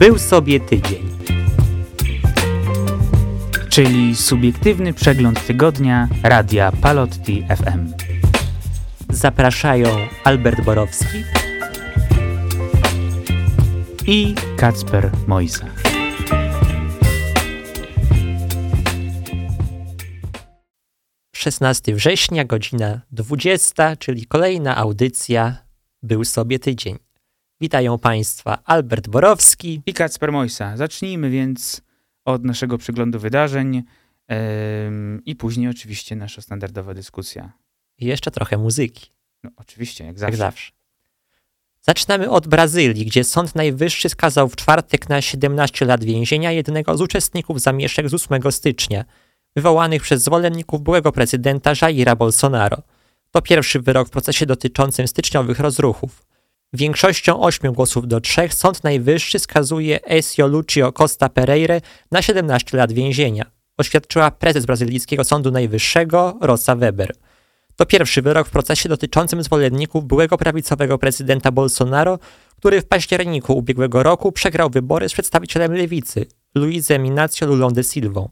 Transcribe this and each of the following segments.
Był sobie tydzień. Czyli subiektywny przegląd tygodnia Radia Palotti FM. Zapraszają Albert Borowski i Kacper Mojsa. Szesnasty września, godzina 20, czyli kolejna audycja Był sobie tydzień. Witają Państwa Albert Borowski i Kacper Mojsa. Zacznijmy więc od naszego przeglądu wydarzeń yy, i później oczywiście nasza standardowa dyskusja. I jeszcze trochę muzyki. No oczywiście, jak zawsze. Jak zawsze. Zaczynamy od Brazylii, gdzie Sąd Najwyższy skazał w czwartek na 17 lat więzienia jednego z uczestników zamieszek z 8 stycznia, wywołanych przez zwolenników byłego prezydenta Jaira Bolsonaro. To pierwszy wyrok w procesie dotyczącym styczniowych rozruchów. Większością 8 głosów do 3 Sąd Najwyższy skazuje Ezio Lucio Costa Pereira na 17 lat więzienia, oświadczyła prezes brazylijskiego Sądu Najwyższego Rosa Weber. To pierwszy wyrok w procesie dotyczącym zwolenników byłego prawicowego prezydenta Bolsonaro, który w październiku ubiegłego roku przegrał wybory z przedstawicielem lewicy, Luizem Inácio Lulą de Silvą.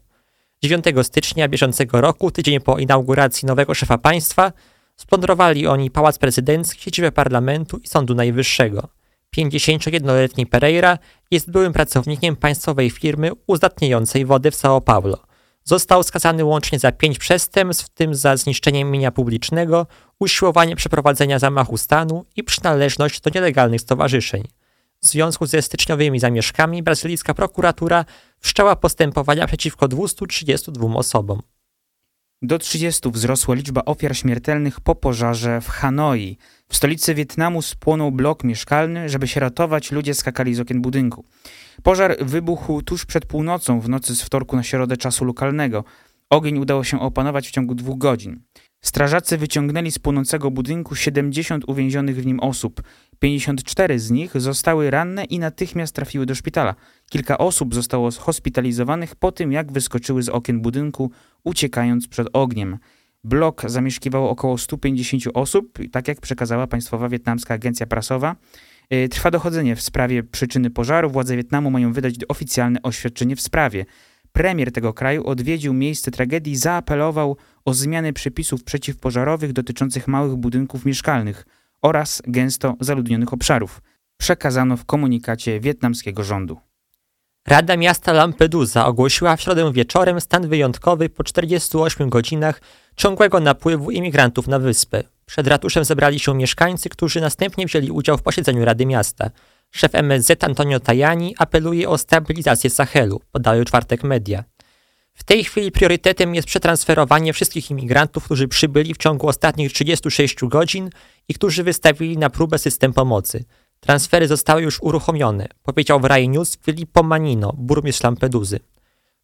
9 stycznia bieżącego roku, tydzień po inauguracji nowego szefa państwa, Splądrowali oni Pałac Prezydencki, siedzibę parlamentu i Sądu Najwyższego. 51-letni Pereira jest byłym pracownikiem państwowej firmy uzdatniającej wodę w São Paulo. Został skazany łącznie za pięć przestępstw, w tym za zniszczenie mienia publicznego, usiłowanie przeprowadzenia zamachu stanu i przynależność do nielegalnych stowarzyszeń. W związku ze styczniowymi zamieszkami brazylijska prokuratura wszczęła postępowania przeciwko 232 osobom. Do 30 wzrosła liczba ofiar śmiertelnych po pożarze w Hanoi. W stolicy Wietnamu spłonął blok mieszkalny, żeby się ratować, ludzie skakali z okien budynku. Pożar wybuchł tuż przed północą w nocy z wtorku na środę czasu lokalnego. Ogień udało się opanować w ciągu dwóch godzin. Strażacy wyciągnęli z płonącego budynku 70 uwięzionych w nim osób. 54 z nich zostały ranne i natychmiast trafiły do szpitala. Kilka osób zostało hospitalizowanych po tym, jak wyskoczyły z okien budynku, uciekając przed ogniem. Blok zamieszkiwało około 150 osób, tak jak przekazała Państwowa Wietnamska Agencja Prasowa. E, trwa dochodzenie w sprawie przyczyny pożaru. Władze Wietnamu mają wydać oficjalne oświadczenie w sprawie. Premier tego kraju odwiedził miejsce tragedii i zaapelował o zmianę przepisów przeciwpożarowych dotyczących małych budynków mieszkalnych oraz gęsto zaludnionych obszarów. Przekazano w komunikacie wietnamskiego rządu. Rada Miasta Lampedusa ogłosiła w środę wieczorem stan wyjątkowy po 48 godzinach ciągłego napływu imigrantów na wyspę. Przed ratuszem zebrali się mieszkańcy, którzy następnie wzięli udział w posiedzeniu Rady Miasta. Szef MSZ Antonio Tajani apeluje o stabilizację Sahelu, podały czwartek media. W tej chwili priorytetem jest przetransferowanie wszystkich imigrantów, którzy przybyli w ciągu ostatnich 36 godzin i którzy wystawili na próbę system pomocy. Transfery zostały już uruchomione, powiedział w Rai News Filippo Manino, burmistrz Lampeduzy.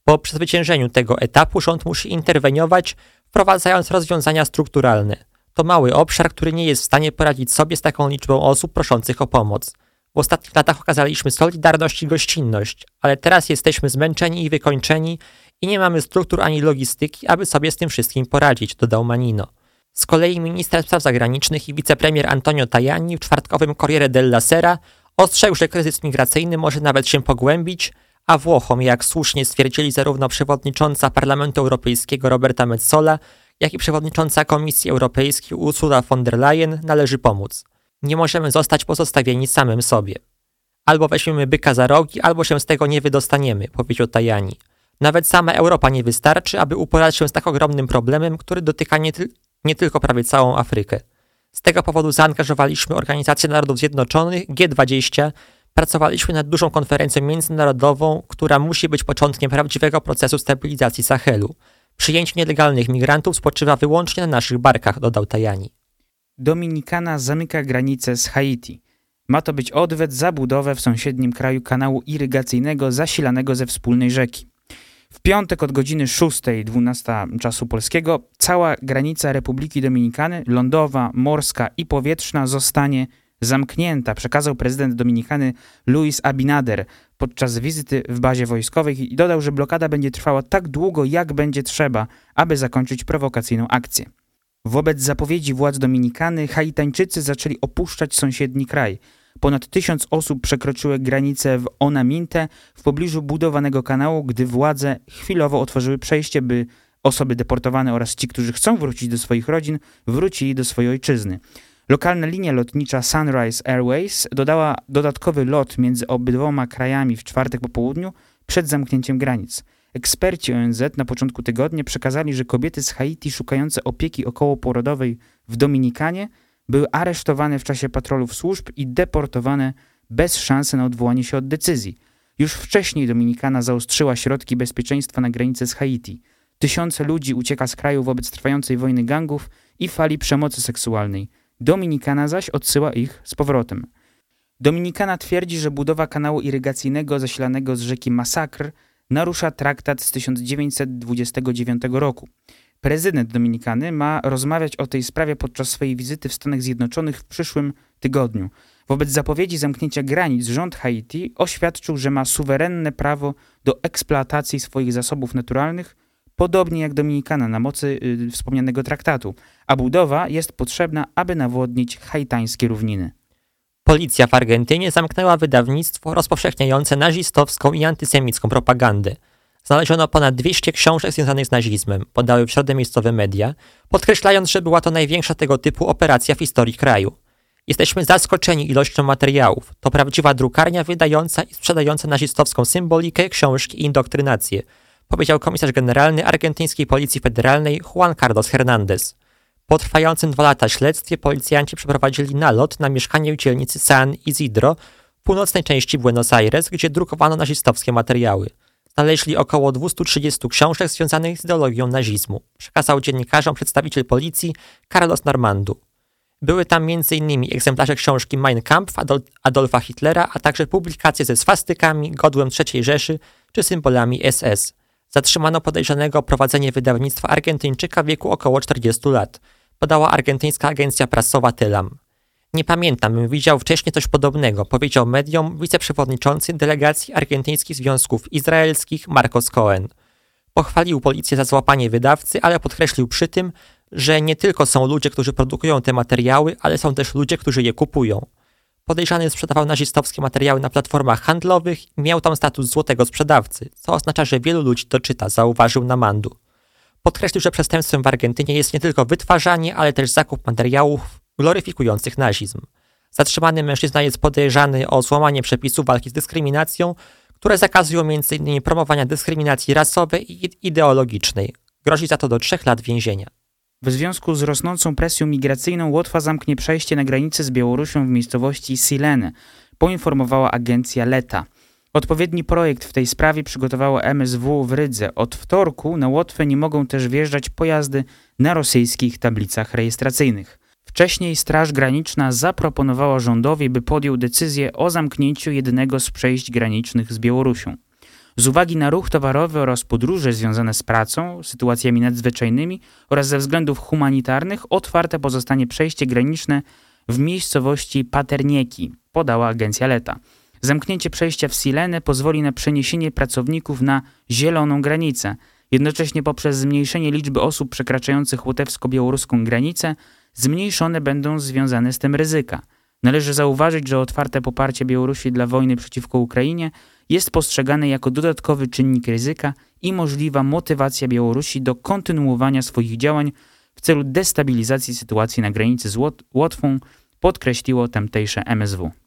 Po przezwyciężeniu tego etapu rząd musi interweniować, wprowadzając rozwiązania strukturalne. To mały obszar, który nie jest w stanie poradzić sobie z taką liczbą osób proszących o pomoc. W ostatnich latach okazaliśmy solidarność i gościnność, ale teraz jesteśmy zmęczeni i wykończeni i nie mamy struktur ani logistyki, aby sobie z tym wszystkim poradzić, dodał Manino. Z kolei minister spraw zagranicznych i wicepremier Antonio Tajani w czwartkowym Corriere della Sera ostrzegł, że kryzys migracyjny może nawet się pogłębić, a Włochom, jak słusznie stwierdzili zarówno przewodnicząca Parlamentu Europejskiego Roberta Metzola, jak i przewodnicząca Komisji Europejskiej Ursula von der Leyen, należy pomóc. Nie możemy zostać pozostawieni samym sobie. Albo weźmiemy byka za rogi, albo się z tego nie wydostaniemy, powiedział Tajani. Nawet sama Europa nie wystarczy, aby uporać się z tak ogromnym problemem, który dotyka nie, ty nie tylko prawie całą Afrykę. Z tego powodu zaangażowaliśmy Organizację Narodów Zjednoczonych, G20, pracowaliśmy nad dużą konferencją międzynarodową, która musi być początkiem prawdziwego procesu stabilizacji Sahelu. Przyjęcie nielegalnych migrantów spoczywa wyłącznie na naszych barkach, dodał Tajani. Dominikana zamyka granicę z Haiti. Ma to być odwet za budowę w sąsiednim kraju kanału irygacyjnego zasilanego ze wspólnej rzeki. W piątek od godziny 6.12 czasu polskiego cała granica Republiki Dominikany, lądowa, morska i powietrzna zostanie zamknięta, przekazał prezydent Dominikany Luis Abinader podczas wizyty w bazie wojskowej i dodał, że blokada będzie trwała tak długo, jak będzie trzeba, aby zakończyć prowokacyjną akcję. Wobec zapowiedzi władz Dominikany Haitańczycy zaczęli opuszczać sąsiedni kraj. Ponad tysiąc osób przekroczyły granicę w Onaminte w pobliżu budowanego kanału, gdy władze chwilowo otworzyły przejście, by osoby deportowane oraz ci, którzy chcą wrócić do swoich rodzin, wrócili do swojej ojczyzny. Lokalna linia lotnicza Sunrise Airways dodała dodatkowy lot między obydwoma krajami w czwartek po południu przed zamknięciem granic. Eksperci ONZ na początku tygodnia przekazali, że kobiety z Haiti szukające opieki okołoporodowej w Dominikanie były aresztowane w czasie patrolów służb i deportowane bez szansy na odwołanie się od decyzji. Już wcześniej Dominikana zaostrzyła środki bezpieczeństwa na granicy z Haiti. Tysiące ludzi ucieka z kraju wobec trwającej wojny gangów i fali przemocy seksualnej. Dominikana zaś odsyła ich z powrotem. Dominikana twierdzi, że budowa kanału irygacyjnego zasilanego z rzeki Masakr narusza traktat z 1929 roku. Prezydent Dominikany ma rozmawiać o tej sprawie podczas swojej wizyty w Stanach Zjednoczonych w przyszłym tygodniu. Wobec zapowiedzi zamknięcia granic rząd Haiti oświadczył, że ma suwerenne prawo do eksploatacji swoich zasobów naturalnych, podobnie jak Dominikana na mocy y, wspomnianego traktatu, a budowa jest potrzebna, aby nawodnić haitańskie równiny. Policja w Argentynie zamknęła wydawnictwo rozpowszechniające nazistowską i antysemicką propagandę. Znaleziono ponad 200 książek związanych z nazizmem, podały w środę miejscowe media, podkreślając, że była to największa tego typu operacja w historii kraju. Jesteśmy zaskoczeni ilością materiałów. To prawdziwa drukarnia wydająca i sprzedająca nazistowską symbolikę, książki i indoktrynację, powiedział komisarz generalny argentyńskiej Policji Federalnej Juan Carlos Hernández. Po trwającym dwa lata śledztwie policjanci przeprowadzili nalot na mieszkanie w dzielnicy San Isidro w północnej części Buenos Aires, gdzie drukowano nazistowskie materiały. Znaleźli około 230 książek związanych z ideologią nazizmu, przekazał dziennikarzom przedstawiciel policji Carlos Normandu. Były tam m.in. egzemplarze książki Mein Kampf Adol Adolfa Hitlera, a także publikacje ze swastykami, godłem III Rzeszy czy symbolami SS. Zatrzymano podejrzanego o prowadzenie wydawnictwa Argentyńczyka w wieku około 40 lat, podała argentyńska agencja prasowa Tylam. Nie pamiętam, widział wcześniej coś podobnego, powiedział mediom wiceprzewodniczący delegacji argentyńskich związków izraelskich Marcos Cohen. Pochwalił policję za złapanie wydawcy, ale podkreślił przy tym, że nie tylko są ludzie, którzy produkują te materiały, ale są też ludzie, którzy je kupują. Podejrzany sprzedawał nazistowskie materiały na platformach handlowych i miał tam status złotego sprzedawcy, co oznacza, że wielu ludzi to czyta, zauważył Namandu. Podkreślił, że przestępstwem w Argentynie jest nie tylko wytwarzanie, ale też zakup materiałów gloryfikujących nazizm. Zatrzymany mężczyzna jest podejrzany o złamanie przepisów walki z dyskryminacją, które zakazują m.in. promowania dyskryminacji rasowej i ideologicznej. Grozi za to do trzech lat więzienia. W związku z rosnącą presją migracyjną Łotwa zamknie przejście na granicy z Białorusią w miejscowości Silene, poinformowała agencja Leta. Odpowiedni projekt w tej sprawie przygotowało MSW w Rydze. Od wtorku na Łotwę nie mogą też wjeżdżać pojazdy na rosyjskich tablicach rejestracyjnych. Wcześniej Straż Graniczna zaproponowała rządowi, by podjął decyzję o zamknięciu jednego z przejść granicznych z Białorusią. Z uwagi na ruch towarowy oraz podróże związane z pracą, sytuacjami nadzwyczajnymi oraz ze względów humanitarnych otwarte pozostanie przejście graniczne w miejscowości Paternieki, podała agencja Leta. Zamknięcie przejścia w Silene pozwoli na przeniesienie pracowników na zieloną granicę. Jednocześnie poprzez zmniejszenie liczby osób przekraczających łotewsko-białoruską granicę zmniejszone będą związane z tym ryzyka. Należy zauważyć, że otwarte poparcie Białorusi dla wojny przeciwko Ukrainie jest postrzegane jako dodatkowy czynnik ryzyka i możliwa motywacja Białorusi do kontynuowania swoich działań w celu destabilizacji sytuacji na granicy z Łotwą, podkreśliło tamtejsze MSW.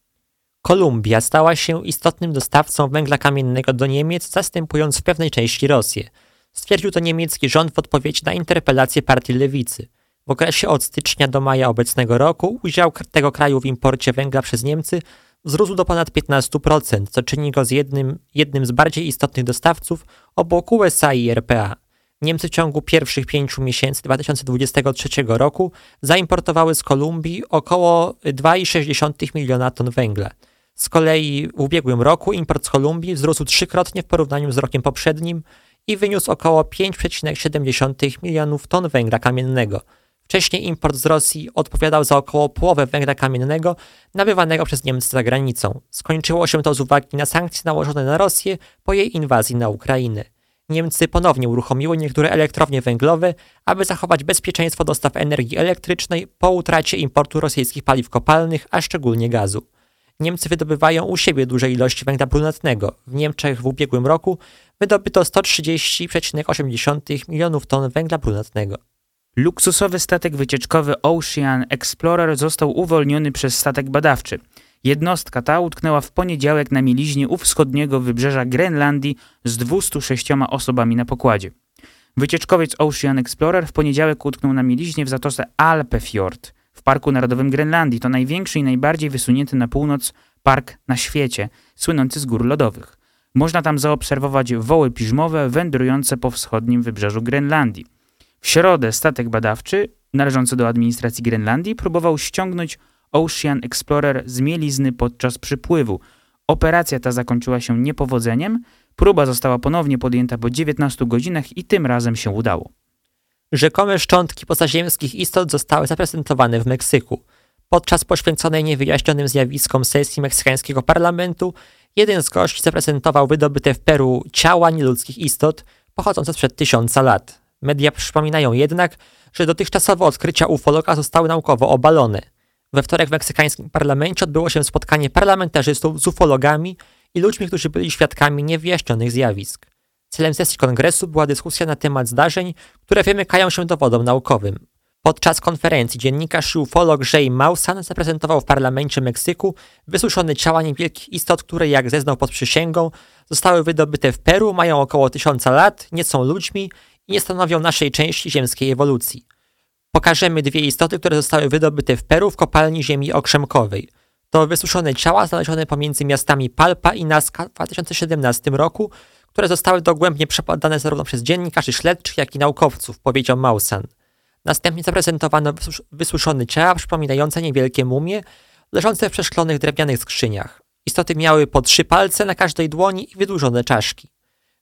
Kolumbia stała się istotnym dostawcą węgla kamiennego do Niemiec, zastępując w pewnej części Rosję. Stwierdził to niemiecki rząd w odpowiedzi na interpelację partii lewicy. W okresie od stycznia do maja obecnego roku udział tego kraju w imporcie węgla przez Niemcy wzrósł do ponad 15%, co czyni go z jednym, jednym z bardziej istotnych dostawców obok USA i RPA. Niemcy w ciągu pierwszych pięciu miesięcy 2023 roku zaimportowały z Kolumbii około 2,6 miliona ton węgla. Z kolei w ubiegłym roku import z Kolumbii wzrósł trzykrotnie w porównaniu z rokiem poprzednim i wyniósł około 5,7 milionów ton węgla kamiennego. Wcześniej import z Rosji odpowiadał za około połowę węgla kamiennego nabywanego przez Niemcy za granicą. Skończyło się to z uwagi na sankcje nałożone na Rosję po jej inwazji na Ukrainę. Niemcy ponownie uruchomiły niektóre elektrownie węglowe, aby zachować bezpieczeństwo dostaw energii elektrycznej po utracie importu rosyjskich paliw kopalnych, a szczególnie gazu. Niemcy wydobywają u siebie duże ilości węgla brunatnego. W Niemczech w ubiegłym roku wydobyto 130,8 milionów ton węgla brunatnego. Luksusowy statek wycieczkowy Ocean Explorer został uwolniony przez statek badawczy. Jednostka ta utknęła w poniedziałek na mieliźnie u wschodniego wybrzeża Grenlandii z 206 osobami na pokładzie. Wycieczkowiec Ocean Explorer w poniedziałek utknął na mieliźnie w zatoce Alpefjord Parku Narodowym Grenlandii. To największy i najbardziej wysunięty na północ park na świecie, słynący z gór lodowych. Można tam zaobserwować woły piżmowe wędrujące po wschodnim wybrzeżu Grenlandii. W środę statek badawczy, należący do administracji Grenlandii, próbował ściągnąć Ocean Explorer z mielizny podczas przypływu. Operacja ta zakończyła się niepowodzeniem, próba została ponownie podjęta po 19 godzinach i tym razem się udało. Rzekome szczątki pozaziemskich istot zostały zaprezentowane w Meksyku. Podczas poświęconej niewyjaśnionym zjawiskom sesji meksykańskiego parlamentu, jeden z gości zaprezentował wydobyte w Peru ciała nieludzkich istot pochodzące sprzed tysiąca lat. Media przypominają jednak, że dotychczasowe odkrycia ufologa zostały naukowo obalone. We wtorek w meksykańskim parlamencie odbyło się spotkanie parlamentarzystów z ufologami i ludźmi, którzy byli świadkami niewyjaśnionych zjawisk. Celem sesji kongresu była dyskusja na temat zdarzeń, które wymykają się dowodom naukowym. Podczas konferencji dziennikarz i ufolog Jay Mausan zaprezentował w parlamencie Meksyku wysuszone ciała niewielkich istot, które, jak zeznał pod przysięgą, zostały wydobyte w Peru, mają około tysiąca lat, nie są ludźmi i nie stanowią naszej części ziemskiej ewolucji. Pokażemy dwie istoty, które zostały wydobyte w Peru w kopalni ziemi okrzemkowej. To wysuszone ciała znalezione pomiędzy miastami Palpa i Nazca w 2017 roku, które zostały dogłębnie przebadane zarówno przez dziennikarzy śledczych, jak i naukowców, powiedział Mausan. Następnie zaprezentowano wysuszone ciała przypominające niewielkie mumie, leżące w przeszklonych drewnianych skrzyniach. Istoty miały po trzy palce na każdej dłoni i wydłużone czaszki.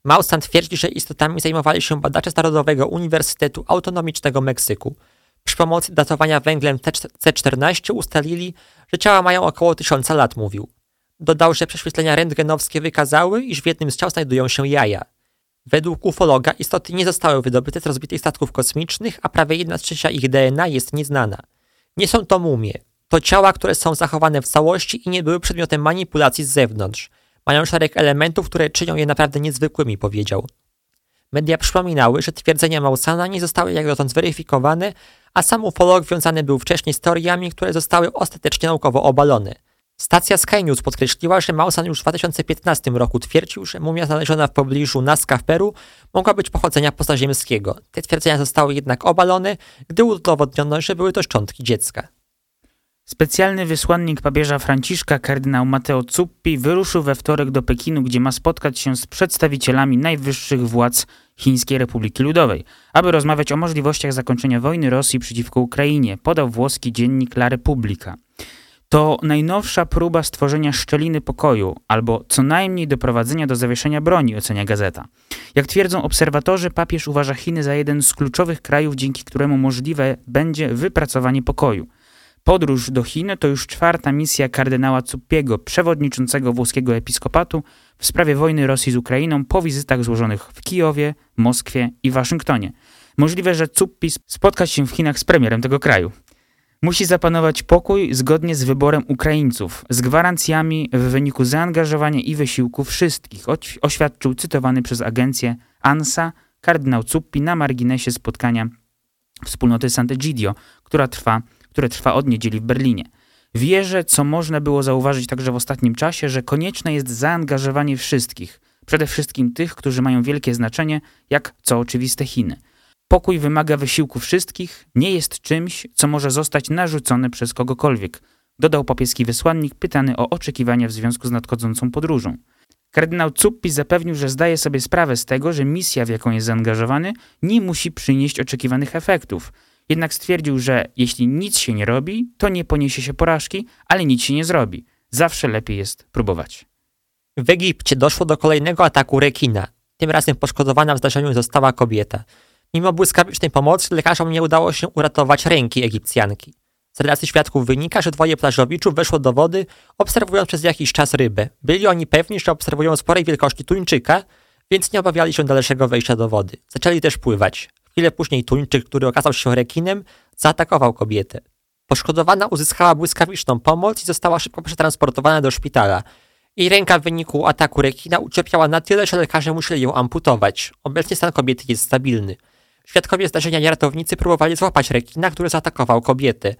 Mausan twierdzi, że istotami zajmowali się badacze z Narodowego Uniwersytetu Autonomicznego Meksyku. Przy pomocy datowania węglem C14 ustalili, że ciała mają około tysiąca lat, mówił. Dodał, że prześwietlenia rentgenowskie wykazały, iż w jednym z ciał znajdują się jaja. Według ufologa istoty nie zostały wydobyte z rozbitych statków kosmicznych, a prawie jedna trzecia ich DNA jest nieznana. Nie są to mumie. To ciała, które są zachowane w całości i nie były przedmiotem manipulacji z zewnątrz. Mają szereg elementów, które czynią je naprawdę niezwykłymi, powiedział. Media przypominały, że twierdzenia Mausana nie zostały jak dotąd zweryfikowane, a sam ufolog wiązany był wcześniej z teoriami, które zostały ostatecznie naukowo obalone. Stacja Sky News podkreśliła, że Mausan już w 2015 roku twierdził, że mumia znaleziona w pobliżu Nazca w Peru mogła być pochodzenia pozaziemskiego. Te twierdzenia zostały jednak obalone, gdy udowodniono, że były to szczątki dziecka. Specjalny wysłannik papieża Franciszka, kardynał Matteo Zuppi, wyruszył we wtorek do Pekinu, gdzie ma spotkać się z przedstawicielami najwyższych władz Chińskiej Republiki Ludowej, aby rozmawiać o możliwościach zakończenia wojny Rosji przeciwko Ukrainie, podał włoski dziennik La Repubblica. To najnowsza próba stworzenia szczeliny pokoju, albo co najmniej doprowadzenia do zawieszenia broni, ocenia gazeta. Jak twierdzą obserwatorzy, papież uważa Chiny za jeden z kluczowych krajów, dzięki któremu możliwe będzie wypracowanie pokoju. Podróż do Chin to już czwarta misja kardynała Cuppiego, przewodniczącego włoskiego episkopatu w sprawie wojny Rosji z Ukrainą po wizytach złożonych w Kijowie, Moskwie i Waszyngtonie. Możliwe, że Cuppi spotka się w Chinach z premierem tego kraju. Musi zapanować pokój zgodnie z wyborem Ukraińców, z gwarancjami w wyniku zaangażowania i wysiłku wszystkich, oświadczył cytowany przez agencję ANSA kardynał Cuppi na marginesie spotkania wspólnoty Sant'Egidio, trwa, które trwa od niedzieli w Berlinie. Wierzę, co można było zauważyć także w ostatnim czasie, że konieczne jest zaangażowanie wszystkich, przede wszystkim tych, którzy mają wielkie znaczenie, jak co oczywiste Chiny. Pokój wymaga wysiłku wszystkich, nie jest czymś, co może zostać narzucone przez kogokolwiek, dodał papieski wysłannik pytany o oczekiwania w związku z nadchodzącą podróżą. Kardynał Cuppi zapewnił, że zdaje sobie sprawę z tego, że misja, w jaką jest zaangażowany, nie musi przynieść oczekiwanych efektów. Jednak stwierdził, że jeśli nic się nie robi, to nie poniesie się porażki, ale nic się nie zrobi. Zawsze lepiej jest próbować. W Egipcie doszło do kolejnego ataku rekina. Tym razem poszkodowana w zdarzeniu została kobieta. Mimo błyskawicznej pomocy lekarzom nie udało się uratować ręki Egipcjanki. Z relacji świadków wynika, że dwoje plażowiczów weszło do wody, obserwując przez jakiś czas rybę. Byli oni pewni, że obserwują sporej wielkości tuńczyka, więc nie obawiali się dalszego wejścia do wody. Zaczęli też pływać. Chwilę później tuńczyk, który okazał się rekinem, zaatakował kobietę. Poszkodowana uzyskała błyskawiczną pomoc i została szybko przetransportowana do szpitala. Jej ręka w wyniku ataku rekina ucierpiała na tyle, że lekarze musieli ją amputować. Obecnie stan kobiety jest stabilny. Świadkowie zdarzenia i ratownicy próbowali złapać rekina, który zaatakował kobietę.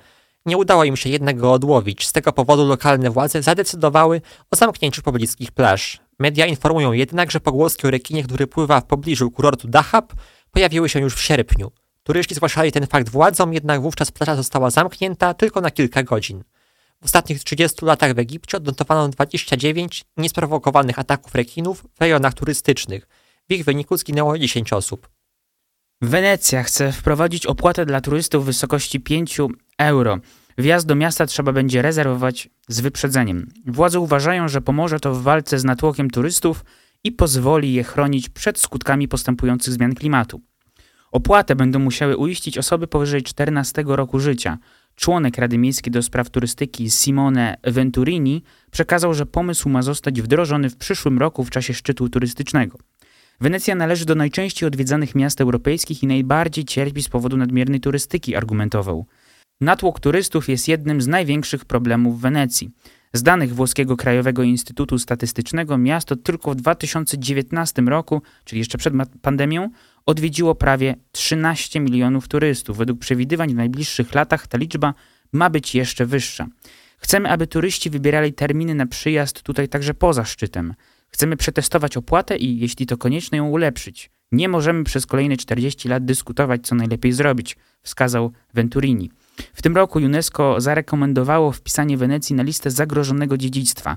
Nie udało im się jednak go odłowić. Z tego powodu lokalne władze zadecydowały o zamknięciu pobliskich plaż. Media informują jednak, że pogłoski o rekinie, który pływa w pobliżu kurortu Dahab, pojawiły się już w sierpniu. Turyści zgłaszali ten fakt władzom, jednak wówczas plaża została zamknięta tylko na kilka godzin. W ostatnich 30 latach w Egipcie odnotowano 29 niesprowokowanych ataków rekinów w rejonach turystycznych. W ich wyniku zginęło 10 osób. Wenecja chce wprowadzić opłatę dla turystów w wysokości 5 euro. Wjazd do miasta trzeba będzie rezerwować z wyprzedzeniem. Władze uważają, że pomoże to w walce z natłokiem turystów i pozwoli je chronić przed skutkami postępujących zmian klimatu. Opłatę będą musiały uiścić osoby powyżej 14 roku życia. Członek Rady Miejskiej do Spraw Turystyki Simone Venturini przekazał, że pomysł ma zostać wdrożony w przyszłym roku w czasie szczytu turystycznego. Wenecja należy do najczęściej odwiedzanych miast europejskich i najbardziej cierpi z powodu nadmiernej turystyki, argumentował. Natłok turystów jest jednym z największych problemów w Wenecji. Z danych Włoskiego Krajowego Instytutu Statystycznego miasto tylko w 2019 roku, czyli jeszcze przed pandemią, odwiedziło prawie 13 milionów turystów. Według przewidywań w najbliższych latach ta liczba ma być jeszcze wyższa. Chcemy, aby turyści wybierali terminy na przyjazd tutaj także poza szczytem. Chcemy przetestować opłatę i, jeśli to konieczne, ją ulepszyć. Nie możemy przez kolejne 40 lat dyskutować, co najlepiej zrobić, wskazał Venturini. W tym roku UNESCO zarekomendowało wpisanie Wenecji na listę zagrożonego dziedzictwa.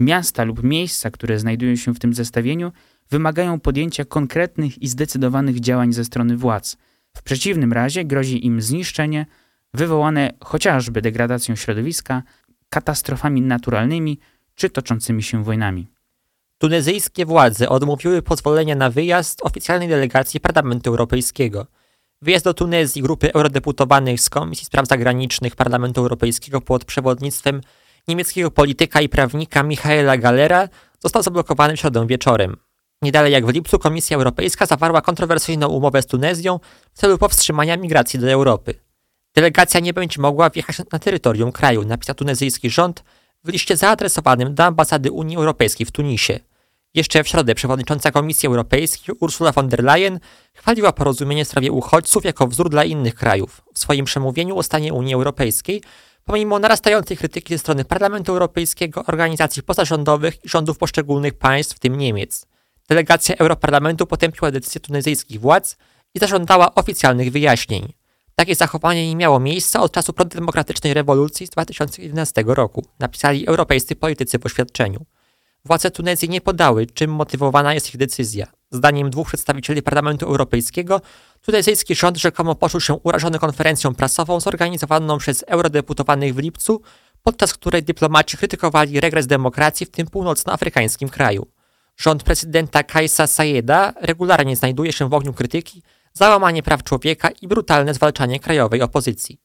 Miasta lub miejsca, które znajdują się w tym zestawieniu, wymagają podjęcia konkretnych i zdecydowanych działań ze strony władz. W przeciwnym razie grozi im zniszczenie wywołane chociażby degradacją środowiska, katastrofami naturalnymi czy toczącymi się wojnami. Tunezyjskie władze odmówiły pozwolenia na wyjazd oficjalnej delegacji Parlamentu Europejskiego. Wyjazd do Tunezji grupy eurodeputowanych z Komisji Spraw Zagranicznych Parlamentu Europejskiego pod przewodnictwem niemieckiego polityka i prawnika Michaela Galera został zablokowany w środę wieczorem. Nie dalej jak w lipcu Komisja Europejska zawarła kontrowersyjną umowę z Tunezją w celu powstrzymania migracji do Europy. Delegacja nie będzie mogła wjechać na terytorium kraju, napisał tunezyjski rząd w liście zaadresowanym do ambasady Unii Europejskiej w Tunisie. Jeszcze w środę przewodnicząca Komisji Europejskiej Ursula von der Leyen chwaliła porozumienie w sprawie uchodźców jako wzór dla innych krajów. W swoim przemówieniu o stanie Unii Europejskiej, pomimo narastającej krytyki ze strony Parlamentu Europejskiego, organizacji pozarządowych i rządów poszczególnych państw, w tym Niemiec. Delegacja Europarlamentu potępiła decyzję tunezyjskich władz i zażądała oficjalnych wyjaśnień. Takie zachowanie nie miało miejsca od czasu prodemokratycznej rewolucji z 2011 roku, napisali europejscy politycy w oświadczeniu. Władze Tunezji nie podały, czym motywowana jest ich decyzja. Zdaniem dwóch przedstawicieli Parlamentu Europejskiego, tunezyjski rząd rzekomo poczuł się urażony konferencją prasową zorganizowaną przez eurodeputowanych w lipcu, podczas której dyplomaci krytykowali regres demokracji w tym północnoafrykańskim kraju. Rząd prezydenta Kaisa Sayeda regularnie znajduje się w ogniu krytyki za łamanie praw człowieka i brutalne zwalczanie krajowej opozycji.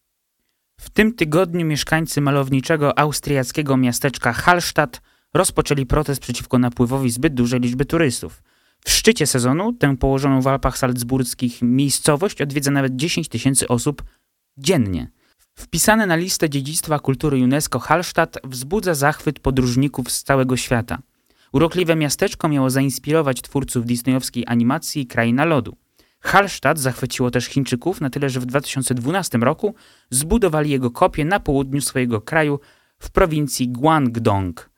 W tym tygodniu mieszkańcy malowniczego austriackiego miasteczka Hallstatt rozpoczęli protest przeciwko napływowi zbyt dużej liczby turystów. W szczycie sezonu tę położoną w Alpach Salzburskich miejscowość odwiedza nawet 10 tysięcy osób dziennie. Wpisane na listę dziedzictwa kultury UNESCO Hallstatt wzbudza zachwyt podróżników z całego świata. Urokliwe miasteczko miało zainspirować twórców disneyowskiej animacji Kraina Lodu. Hallstatt zachwyciło też Chińczyków na tyle, że w 2012 roku zbudowali jego kopię na południu swojego kraju w prowincji Guangdong.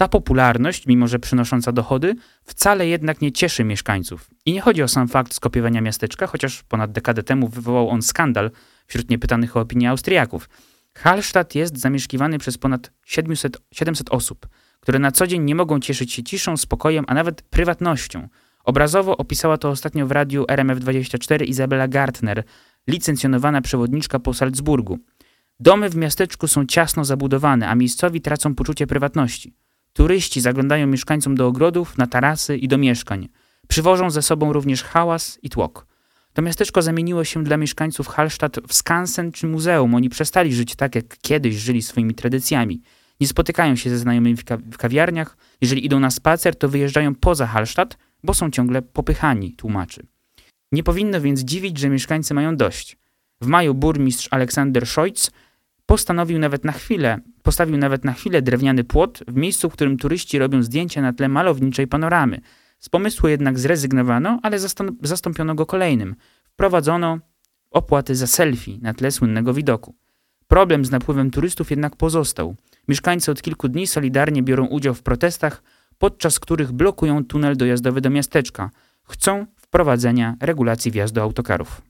Ta popularność, mimo że przynosząca dochody, wcale jednak nie cieszy mieszkańców. I nie chodzi o sam fakt skopiowania miasteczka, chociaż ponad dekadę temu wywołał on skandal wśród niepytanych o opinię Austriaków. Hallstatt jest zamieszkiwany przez ponad 700, 700 osób, które na co dzień nie mogą cieszyć się ciszą, spokojem, a nawet prywatnością. Obrazowo opisała to ostatnio w radiu RMF24 Izabela Gartner, licencjonowana przewodniczka po Salzburgu. Domy w miasteczku są ciasno zabudowane, a miejscowi tracą poczucie prywatności. Turyści zaglądają mieszkańcom do ogrodów, na tarasy i do mieszkań. Przywożą ze sobą również hałas i tłok. To miasteczko zamieniło się dla mieszkańców Hallstatt w skansen czy muzeum. Oni przestali żyć tak, jak kiedyś żyli swoimi tradycjami. Nie spotykają się ze znajomymi w, ka w kawiarniach. Jeżeli idą na spacer, to wyjeżdżają poza Hallstatt, bo są ciągle popychani, tłumaczy. Nie powinno więc dziwić, że mieszkańcy mają dość. W maju burmistrz Aleksander Scholz postanowił nawet na chwilę, postawił nawet na chwilę drewniany płot w miejscu, w którym turyści robią zdjęcia na tle malowniczej panoramy. Z pomysłu jednak zrezygnowano, ale zastąpiono go kolejnym. Wprowadzono opłaty za selfie na tle słynnego widoku. Problem z napływem turystów jednak pozostał. Mieszkańcy od kilku dni solidarnie biorą udział w protestach, podczas których blokują tunel dojazdowy do miasteczka. Chcą wprowadzenia regulacji wjazdu autokarów.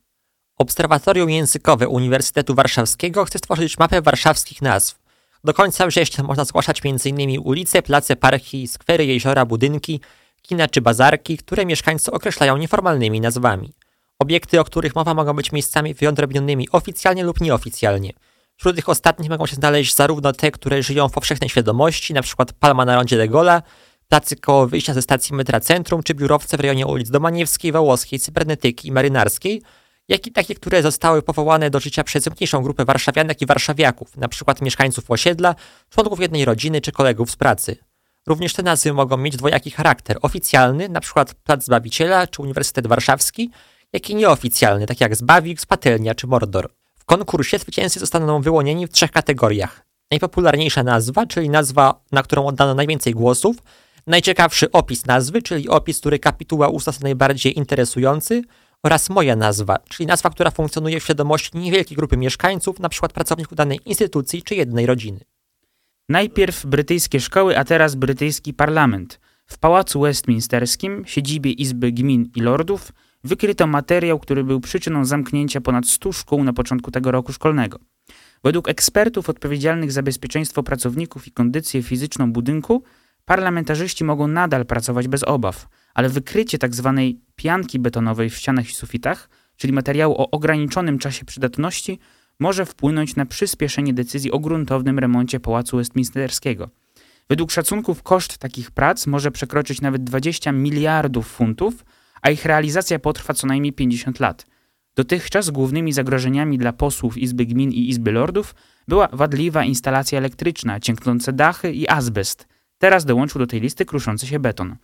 Obserwatorium Językowe Uniwersytetu Warszawskiego chce stworzyć mapę warszawskich nazw. Do końca września można zgłaszać m.in. ulice, place, parki, skwery, jeziora, budynki, kina czy bazarki, które mieszkańcy określają nieformalnymi nazwami. Obiekty, o których mowa, mogą być miejscami wyodrębnionymi oficjalnie lub nieoficjalnie. Wśród tych ostatnich mogą się znaleźć zarówno te, które żyją w powszechnej świadomości, np. Palma na rondzie de Gola, placy koło wyjścia ze stacji metra Centrum, czy biurowce w rejonie ulic Domaniewskiej, Wołoskiej, Cybernetyki i Marynarskiej, jak i takie, które zostały powołane do życia przez mniejszą grupę warszawianek i warszawiaków, np. mieszkańców osiedla, członków jednej rodziny czy kolegów z pracy. Również te nazwy mogą mieć dwojaki charakter, oficjalny, np. Plac Zbawiciela czy Uniwersytet Warszawski, jak i nieoficjalny, tak jak Zbawik, Spatelnia czy Mordor. W konkursie zwycięzcy zostaną wyłonieni w trzech kategoriach. Najpopularniejsza nazwa, czyli nazwa, na którą oddano najwięcej głosów, najciekawszy opis nazwy, czyli opis, który kapituła uzna najbardziej interesujący, oraz moja nazwa, czyli nazwa, która funkcjonuje w świadomości niewielkiej grupy mieszkańców, np. pracowników danej instytucji czy jednej rodziny. Najpierw brytyjskie szkoły, a teraz brytyjski parlament. W Pałacu Westminsterskim, siedzibie Izby Gmin i Lordów, wykryto materiał, który był przyczyną zamknięcia ponad 100 szkół na początku tego roku szkolnego. Według ekspertów odpowiedzialnych za bezpieczeństwo pracowników i kondycję fizyczną budynku, parlamentarzyści mogą nadal pracować bez obaw, ale wykrycie. Tak pianki betonowej w ścianach i sufitach, czyli materiału o ograniczonym czasie przydatności, może wpłynąć na przyspieszenie decyzji o gruntownym remoncie Pałacu Westminsterskiego. Według szacunków koszt takich prac może przekroczyć nawet 20 miliardów funtów, a ich realizacja potrwa co najmniej 50 lat. Dotychczas głównymi zagrożeniami dla posłów Izby Gmin i Izby Lordów była wadliwa instalacja elektryczna, cięknące dachy i azbest. Teraz dołączył do tej listy kruszący się beton.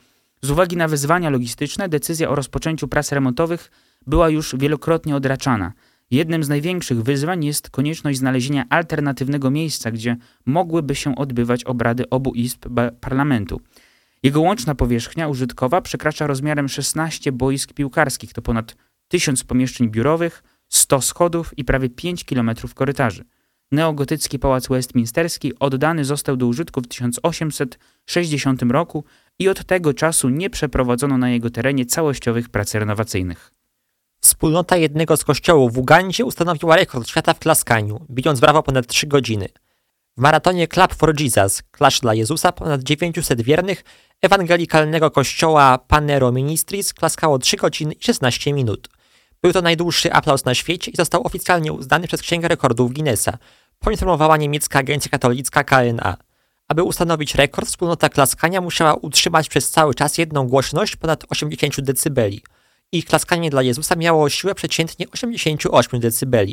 Z uwagi na wyzwania logistyczne, decyzja o rozpoczęciu prac remontowych była już wielokrotnie odraczana. Jednym z największych wyzwań jest konieczność znalezienia alternatywnego miejsca, gdzie mogłyby się odbywać obrady obu izb parlamentu. Jego łączna powierzchnia użytkowa przekracza rozmiarem 16 boisk piłkarskich, to ponad 1000 pomieszczeń biurowych, 100 schodów i prawie 5 km korytarzy. Neogotycki pałac westminsterski oddany został do użytku w 1860 roku i od tego czasu nie przeprowadzono na jego terenie całościowych prac renowacyjnych. Wspólnota jednego z kościołów w Ugandzie ustanowiła rekord świata w klaskaniu, bijąc brawo ponad 3 godziny. W maratonie Club for Jesus, Klasz dla Jezusa, ponad 900 wiernych ewangelikalnego kościoła Panero Ministries klaskało 3 godziny i 16 minut. Był to najdłuższy aplauz na świecie i został oficjalnie uznany przez Księgę Rekordów Guinnessa, poinformowała niemiecka agencja katolicka KNA. Aby ustanowić rekord, wspólnota klaskania musiała utrzymać przez cały czas jedną głośność ponad 80 dB. Ich klaskanie dla Jezusa miało siłę przeciętnie 88 dB.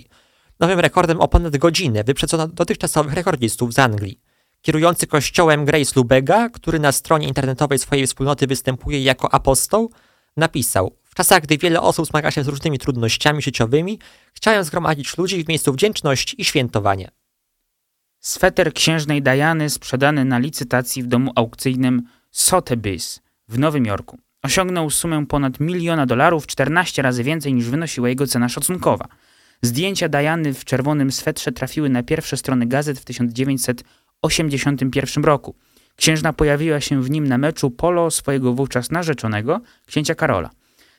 Nowym rekordem o ponad godzinę wyprzedzono dotychczasowych rekordistów z Anglii. Kierujący kościołem Grace Lubega, który na stronie internetowej swojej wspólnoty występuje jako apostoł, napisał: W czasach, gdy wiele osób zmaga się z różnymi trudnościami życiowymi, chciałem zgromadzić ludzi w miejscu wdzięczności i świętowania. Sweter księżnej Diany sprzedany na licytacji w domu aukcyjnym Sotheby's w Nowym Jorku. Osiągnął sumę ponad miliona dolarów, 14 razy więcej niż wynosiła jego cena szacunkowa. Zdjęcia Diany w czerwonym swetrze trafiły na pierwsze strony gazet w 1981 roku. Księżna pojawiła się w nim na meczu polo swojego wówczas narzeczonego, księcia Karola.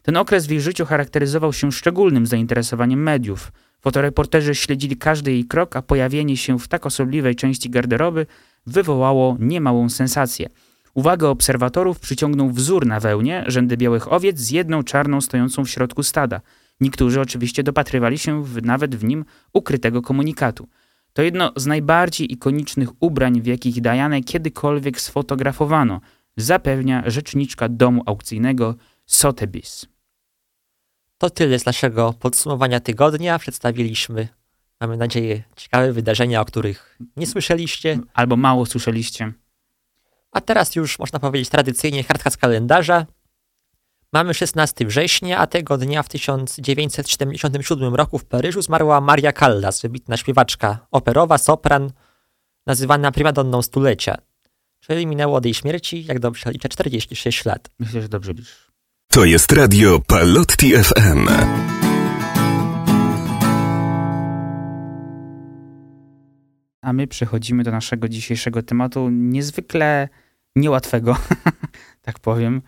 Ten okres w jej życiu charakteryzował się szczególnym zainteresowaniem mediów. Fotoreporterzy śledzili każdy jej krok, a pojawienie się w tak osobliwej części garderoby wywołało niemałą sensację. Uwagę obserwatorów przyciągnął wzór na wełnie, rzędy białych owiec z jedną czarną stojącą w środku stada. Niektórzy oczywiście dopatrywali się w, nawet w nim ukrytego komunikatu. To jedno z najbardziej ikonicznych ubrań, w jakich Dianę kiedykolwiek sfotografowano, zapewnia rzeczniczka domu aukcyjnego Sotheby's. To tyle z naszego podsumowania tygodnia. Przedstawiliśmy, mamy nadzieję, ciekawe wydarzenia, o których nie słyszeliście. Albo mało słyszeliście. A teraz już można powiedzieć tradycyjnie kartka z kalendarza. Mamy 16 września, a tego dnia w 1977 roku w Paryżu zmarła Maria Callas, wybitna śpiewaczka operowa, sopran, nazywana primadonną stulecia. Czyli minęło od jej śmierci, jak dobrze liczę, 46 lat. Myślę, że dobrze liczysz. To jest radio Palotti FM. A my przechodzimy do naszego dzisiejszego tematu, niezwykle niełatwego, tak powiem,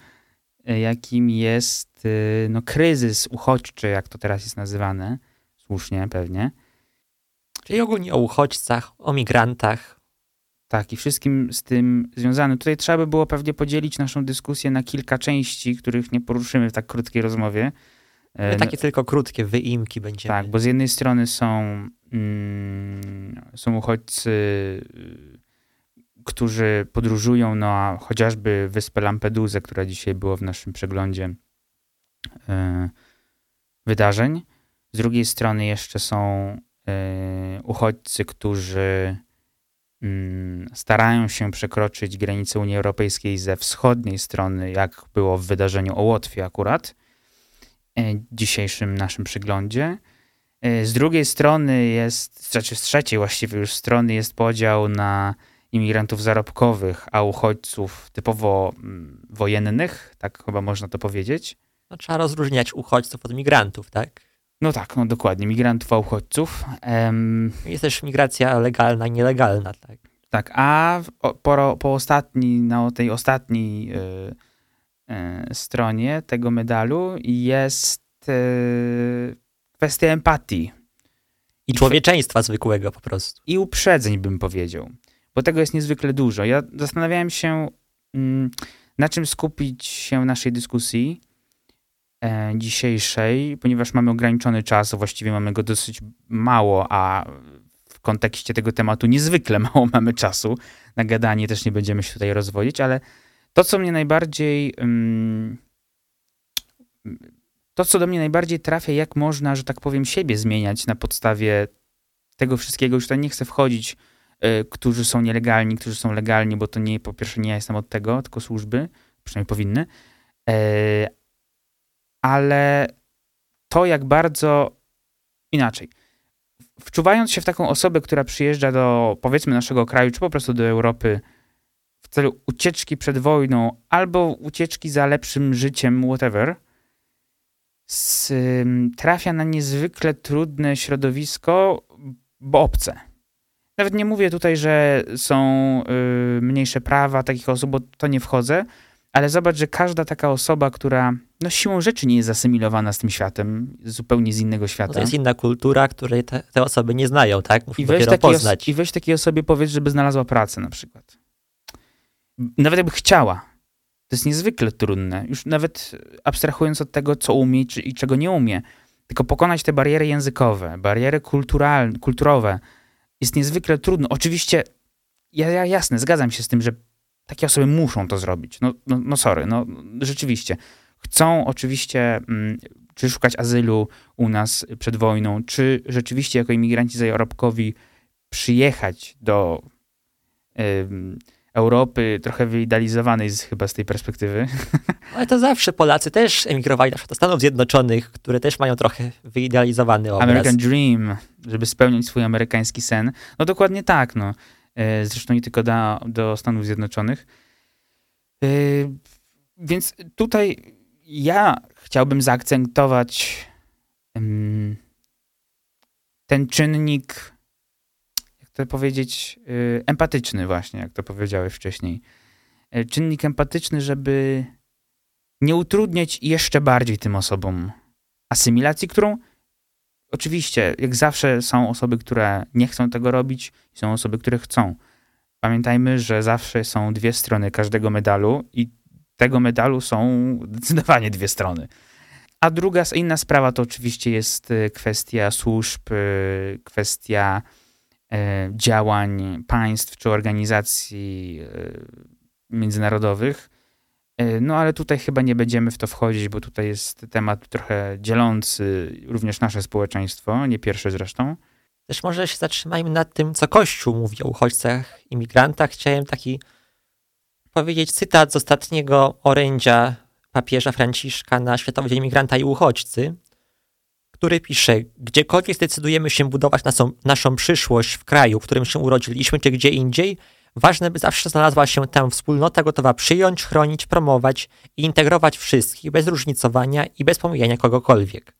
jakim jest y, no, kryzys uchodźczy, jak to teraz jest nazywane, słusznie pewnie. Czyli ogólnie o uchodźcach, o migrantach. Tak, i wszystkim z tym związanym. Tutaj trzeba by było pewnie podzielić naszą dyskusję na kilka części, których nie poruszymy w tak krótkiej rozmowie. My E, takie tylko krótkie wyimki będziemy. Tak, bo z jednej strony są, mm, są uchodźcy, którzy podróżują na chociażby wyspę Lampedusę, która dzisiaj była w naszym przeglądzie y, wydarzeń. Z drugiej strony jeszcze są y, uchodźcy, którzy starają się przekroczyć granicę Unii Europejskiej ze wschodniej strony, jak było w wydarzeniu o Łotwie akurat e, dzisiejszym naszym przyglądzie. E, Z drugiej strony jest, znaczy z trzeciej właściwie już strony jest podział na imigrantów zarobkowych, a uchodźców typowo mm, wojennych, tak chyba można to powiedzieć. No, trzeba rozróżniać uchodźców od migrantów, tak? No tak, no dokładnie, migrantów, a uchodźców. Em, Jest też migracja legalna i nielegalna, tak? Tak, a po, po ostatni, na tej ostatniej y, y, stronie tego medalu jest y, kwestia empatii I człowieczeństwa zwykłego po prostu. i uprzedzeń, bym powiedział, bo tego jest niezwykle dużo. Ja zastanawiałem się, mm, na czym skupić się w naszej dyskusji dzisiejszej, ponieważ mamy ograniczony czas, właściwie mamy go dosyć mało, a w kontekście tego tematu niezwykle mało mamy czasu. Na gadanie też nie będziemy się tutaj rozwodzić, ale to, co mnie najbardziej. mm, to, co do mnie najbardziej trafia, jak można, że tak powiem, siebie zmieniać na podstawie tego wszystkiego. Już tutaj nie chcę wchodzić, y, którzy są nielegalni, którzy są legalni, bo to nie, po pierwsze, nie ja jestem od tego, tylko służby, przynajmniej powinny. Ale to, jak bardzo inaczej. Wczuwając się w taką osobę, która przyjeżdża do, powiedzmy, naszego kraju, czy po prostu do Europy w celu ucieczki przed wojną, albo ucieczki za lepszym życiem, whatever, ym, trafia na niezwykle trudne środowisko, bo obce. Nawet nie mówię tutaj, że są y, mniejsze prawa takich osób, bo to nie wchodzę, ale zobacz, że każda taka osoba, która no, siłą rzeczy nie jest zasymilowana z tym światem, zupełnie z innego świata. No to jest inna kultura, której te, te osoby nie znają, tak? Muszą I weź, dopiero poznać. I weź takiej osobie powiedz, żeby znalazła pracę na przykład. Nawet jakby chciała. To jest niezwykle trudne. Już nawet abstrahując od tego, co umie czy, i czego nie umie. Tylko pokonać te bariery językowe, bariery kulturalne, kulturowe jest niezwykle trudno. Oczywiście, ja, ja jasne, zgadzam się z tym, że takie osoby muszą to zrobić. No, no, no sorry, no rzeczywiście. Chcą oczywiście mm, czy szukać azylu u nas przed wojną, czy rzeczywiście jako imigranci zarobkowi przyjechać do ym, Europy, trochę wyidealizowanej z, chyba z tej perspektywy. Ale to zawsze Polacy też emigrowali na przykład do Stanów Zjednoczonych, które też mają trochę wyidealizowany obraz. American Dream, żeby spełnić swój amerykański sen. No dokładnie tak, no. E, Zresztą nie tylko do, Stanów Zjednoczonych. E, Więc tutaj ja chciałbym zaakcentować ten czynnik, jak to powiedzieć, e, empatyczny właśnie, jak to powiedziałeś wcześniej. Czynnik empatyczny, żeby nie utrudniać jeszcze bardziej tym osobom asymilacji, którą Oczywiście, jak zawsze są osoby, które nie chcą tego robić, są osoby, które chcą. Pamiętajmy, że zawsze są dwie strony każdego medalu i tego medalu są zdecydowanie dwie strony. A druga, inna sprawa to oczywiście jest y, kwestia służb, y, kwestia e, działań państw czy organizacji międzynarodowych. E, No ale tutaj chyba nie będziemy w to wchodzić, bo tutaj jest temat trochę dzielący również nasze społeczeństwo, nie pierwsze zresztą. Też może się zatrzymajmy nad tym, co Kościół mówi o uchodźcach, imigrantach. Chciałem taki powiedzieć cytat z ostatniego orędzia papieża Franciszka na Światowy Dzień Migranta i Uchodźcy, który pisze, gdziekolwiek zdecydujemy się budować naszą, naszą przyszłość w kraju, w którym się urodziliśmy, czy gdzie indziej, ważne, by zawsze znalazła się tam wspólnota gotowa przyjąć, chronić, promować i integrować wszystkich bez różnicowania i bez pomijania kogokolwiek.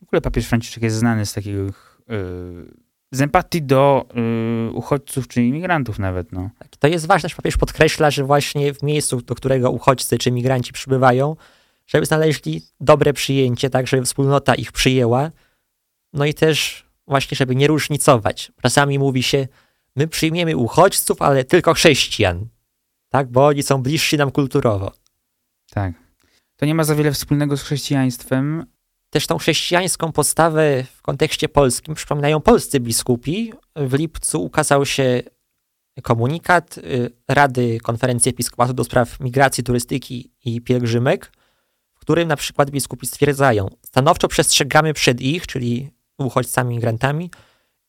W ogóle papież Franciszek jest znany z takiego yy, z empatii do yy, uchodźców czy imigrantów nawet, no. Tak, to jest ważne, że papież podkreśla, że właśnie w miejscu, do którego uchodźcy czy migranci przybywają, żeby znaleźli dobre przyjęcie, tak, żeby wspólnota ich przyjęła, no i też właśnie, żeby nie różnicować. Czasami mówi się, my przyjmiemy uchodźców, ale tylko chrześcijan, tak, bo oni są bliżsi nam kulturowo. Tak. To nie ma za wiele wspólnego z chrześcijaństwem. Też tą chrześcijańską postawę w kontekście polskim przypominają polscy biskupi. W lipcu ukazał się komunikat y, Rady Konferencji Episkopatu do spraw migracji, turystyki i pielgrzymek, w którym na przykład biskupi stwierdzają, stanowczo przestrzegamy przed ich, czyli uchodźcami, migrantami,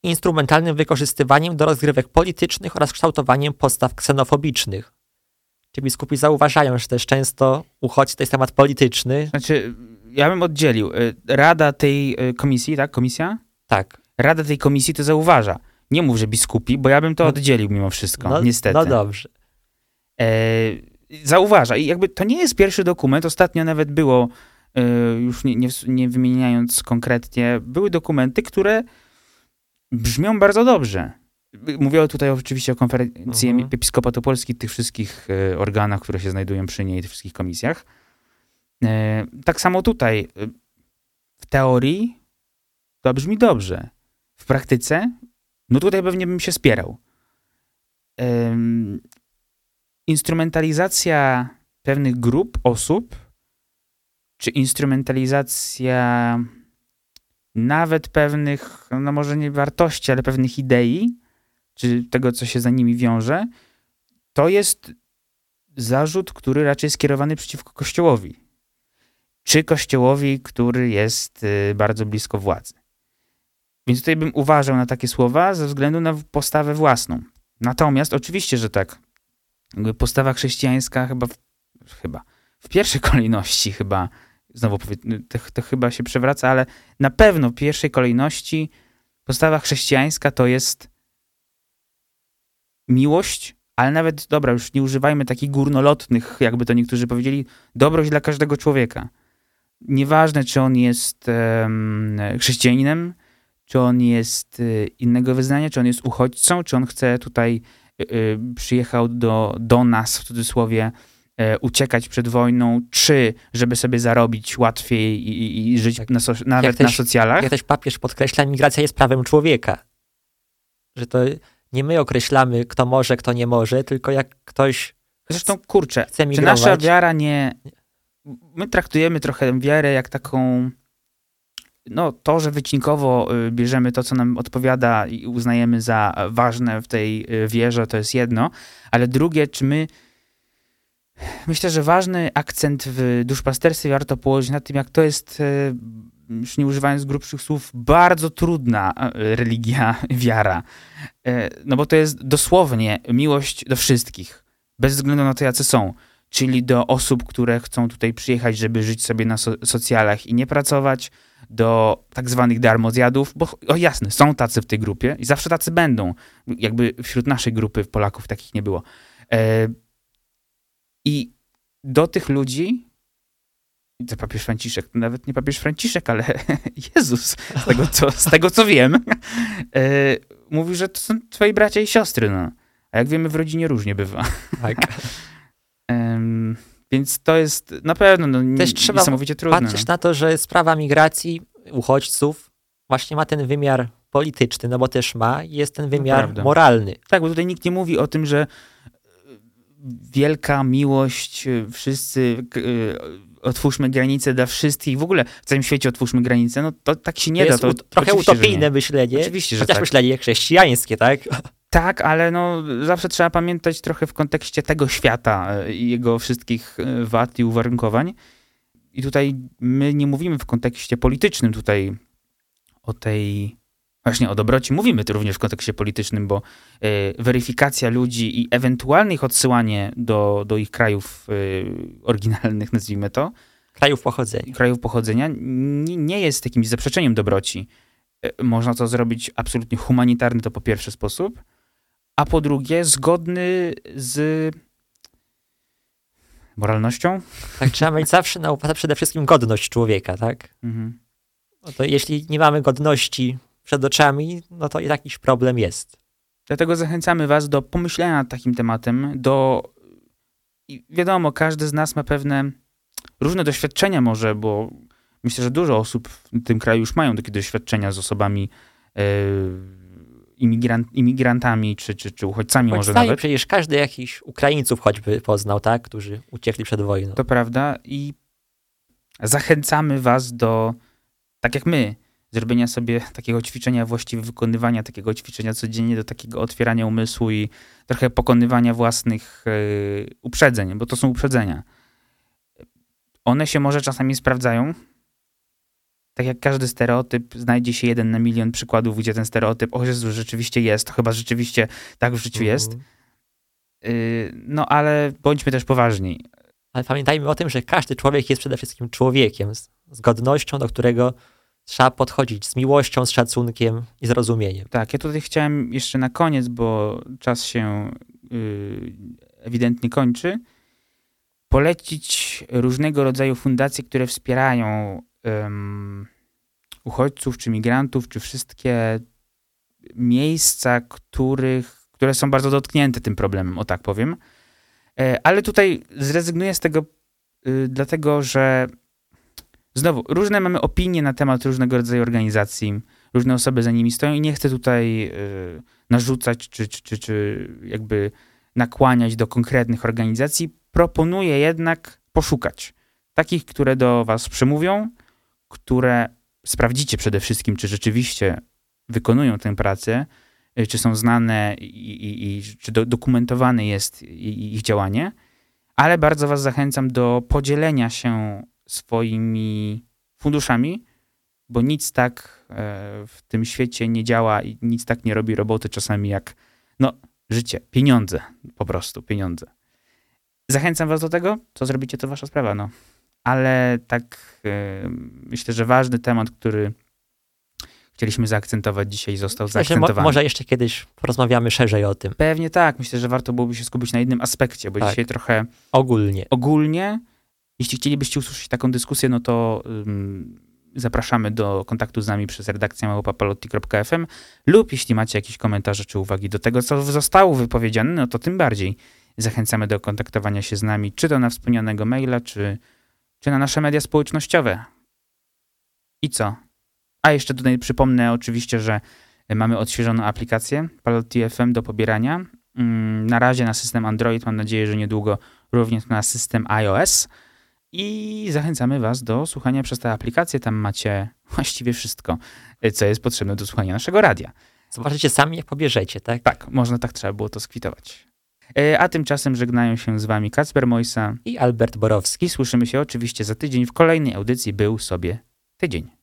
instrumentalnym wykorzystywaniem do rozgrywek politycznych oraz kształtowaniem postaw ksenofobicznych. Ci biskupi zauważają, że też często uchodźcy to jest temat polityczny. Znaczy, ja bym oddzielił. Y, Rada tej y, komisji, tak? Komisja? Tak. Rada tej komisji to zauważa. Nie mów, że biskupi, bo ja bym to No- oddzielił mimo wszystko, No, niestety. No dobrze. E, zauważa. I jakby to nie jest pierwszy dokument. Ostatnio nawet było, e, już nie, nie, nie wymieniając konkretnie, były dokumenty, które brzmią bardzo dobrze. Mówię tutaj oczywiście o konferencji Mhm. Episkopatu Polski, tych wszystkich e, organach, które się znajdują przy niej, tych wszystkich komisjach. E, tak samo tutaj. e, W teorii to brzmi dobrze. W praktyce, no tutaj pewnie bym się spierał. Instrumentalizacja pewnych grup osób, czy instrumentalizacja nawet pewnych, no może nie wartości, ale pewnych idei, czy tego, co się za nimi wiąże, to jest zarzut, który raczej jest skierowany przeciwko Kościołowi. Czy Kościołowi, który jest y, bardzo blisko władzy. Więc tutaj bym uważał na takie słowa ze względu na postawę własną. Natomiast oczywiście, że tak. Jakby Postawa chrześcijańska chyba, w, chyba w pierwszej kolejności chyba, znowu to, to chyba się przewraca, ale na pewno w pierwszej kolejności postawa chrześcijańska to jest miłość, ale nawet, dobra, już nie używajmy takich górnolotnych, jakby to niektórzy powiedzieli, dobrość dla każdego człowieka. Nieważne, czy on jest em, chrześcijaninem, czy on jest y, innego wyznania, czy on jest uchodźcą, czy on chce tutaj y, y, przyjechał do, do nas, w cudzysłowie, uciekać przed wojną, czy żeby sobie zarobić łatwiej i, i, żyć Tak. na so, nawet Jak na też- socjalach. Jak też papież podkreśla, migracja jest prawem człowieka. Że to nie my określamy, kto może, kto nie może, tylko jak ktoś Zresztą, kurczę, chce czy migrować. nasza wiara nie... My traktujemy trochę wiarę jak taką... No, to, że wycinkowo y, bierzemy to, co nam odpowiada i uznajemy za ważne w tej y, wierze, to jest jedno, ale drugie, czy my Myślę, że ważny akcent w duszpasterstwie warto położyć na tym, jak to jest, e, już nie używając grubszych słów, bardzo trudna e, religia, wiara. E, No bo to jest dosłownie miłość do wszystkich, bez względu na to, jacy są. Czyli do osób, które chcą tutaj przyjechać, żeby żyć sobie na so socjalach i nie pracować, do tak zwanych darmozjadów, bo o jasne, są tacy w tej grupie i zawsze tacy będą. Jakby wśród naszej grupy Polaków takich nie było. I do tych ludzi, to papież Franciszek, nawet nie papież Franciszek, ale Jezus, z tego co, z tego, co wiem, e, mówi, że to są twoi bracia i siostry. No. A jak wiemy, w rodzinie różnie bywa. Tak. Więc to jest na pewno no, Też Też trzeba niesamowicie trudne. Patrzysz na to, że sprawa migracji uchodźców właśnie ma ten wymiar polityczny, no bo też ma, i jest ten wymiar moralny. Tak, bo tutaj nikt nie mówi o tym, że wielka miłość, e, wszyscy e, otwórzmy granice dla wszystkich, w ogóle w całym świecie otwórzmy granice, no to tak się nie to da. To, trochę utopijne nie. myślenie, Oczywiście, że chociaż tak. myślenie chrześcijańskie, tak? Tak, ale no zawsze trzeba pamiętać trochę w kontekście tego świata i jego wszystkich wad i uwarunkowań. I tutaj my nie mówimy w kontekście politycznym tutaj o tej... Właśnie o dobroci mówimy tu również w kontekście politycznym, bo y, weryfikacja ludzi i ewentualne ich odsyłanie do, do ich krajów y, oryginalnych, nazwijmy to, Krajów pochodzenia. krajów pochodzenia, nie, nie jest jakimś zaprzeczeniem dobroci. Y, Można to zrobić absolutnie humanitarny, to po pierwszy sposób, a po drugie zgodny z moralnością. Tak, trzeba mieć zawsze na uwadze przede wszystkim godność człowieka, tak? Mhm. No to jeśli nie mamy godności przed oczami, no to jakiś problem jest. Dlatego zachęcamy Was do pomyślenia nad takim tematem, do. I wiadomo, każdy z nas ma pewne różne doświadczenia, może, bo myślę, że dużo osób w tym kraju już mają takie doświadczenia z osobami imigrant, imigrantami czy, czy, czy uchodźcami, może Choć nawet. przecież każdy jakiś Ukraińców choćby poznał, tak? Którzy uciekli przed wojną. To prawda. I zachęcamy Was do, tak jak my, zrobienia sobie takiego ćwiczenia, właściwie wykonywania takiego ćwiczenia codziennie, do takiego otwierania umysłu i trochę pokonywania własnych e, uprzedzeń, bo to są uprzedzenia. One się może czasami sprawdzają. Tak jak każdy stereotyp, znajdzie się jeden na milion przykładów, gdzie ten stereotyp, o Jezu, rzeczywiście jest, chyba rzeczywiście tak w życiu jest. Mhm. Y, No ale bądźmy też poważni. Ale pamiętajmy o tym, że każdy człowiek jest przede wszystkim człowiekiem, z, z godnością, do którego trzeba podchodzić z miłością, z szacunkiem i zrozumieniem. Tak, ja tutaj chciałem jeszcze na koniec, bo czas się y, ewidentnie kończy, polecić różnego rodzaju fundacje, które wspierają ym, uchodźców, czy migrantów, czy wszystkie miejsca, których, które są bardzo dotknięte tym problemem, o tak powiem. E, ale tutaj zrezygnuję z tego, y, dlatego że znowu, różne mamy opinie na temat różnego rodzaju organizacji, różne osoby za nimi stoją i nie chcę tutaj y, narzucać czy, czy, czy, czy jakby nakłaniać do konkretnych organizacji. Proponuję jednak poszukać takich, które do was przemówią, które sprawdzicie przede wszystkim, czy rzeczywiście wykonują tę pracę, y, czy są znane i, i, i czy do, dokumentowane jest ich działanie, ale bardzo was zachęcam do podzielenia się swoimi funduszami, bo nic tak e, w tym świecie nie działa i nic tak nie robi roboty czasami jak, no, życie, pieniądze, po prostu pieniądze. Zachęcam was do tego, co zrobicie, to wasza sprawa, no. Ale tak e, myślę, że ważny temat, który chcieliśmy zaakcentować dzisiaj, został Myślę, mo- zaakcentowany. może jeszcze kiedyś porozmawiamy szerzej o tym. Pewnie tak, myślę, że warto byłoby się skupić na jednym aspekcie, bo Tak. dzisiaj trochę Ogólnie. ogólnie. Jeśli chcielibyście usłyszeć taką dyskusję, no to zapraszamy do kontaktu z nami przez redakcję małopapalotti.fm lub jeśli macie jakieś komentarze czy uwagi do tego, co zostało wypowiedziane, no to tym bardziej zachęcamy do kontaktowania się z nami, czy to na wspomnianego maila, czy, czy na nasze media społecznościowe. I co? A jeszcze tutaj przypomnę oczywiście, że mamy odświeżoną aplikację Palotti FM do pobierania. Na razie na system Android, mam nadzieję, że niedługo również na system iOS. I zachęcamy Was do słuchania przez tę aplikację. Tam macie właściwie wszystko, y, co jest potrzebne do słuchania naszego radia. Zobaczycie sami, jak pobierzecie, tak? Tak, można tak trzeba było to skwitować. Y, A tymczasem żegnają się z Wami Kacper Mojsa I Albert Borowski. słyszymy się oczywiście za tydzień w kolejnej audycji Był sobie tydzień.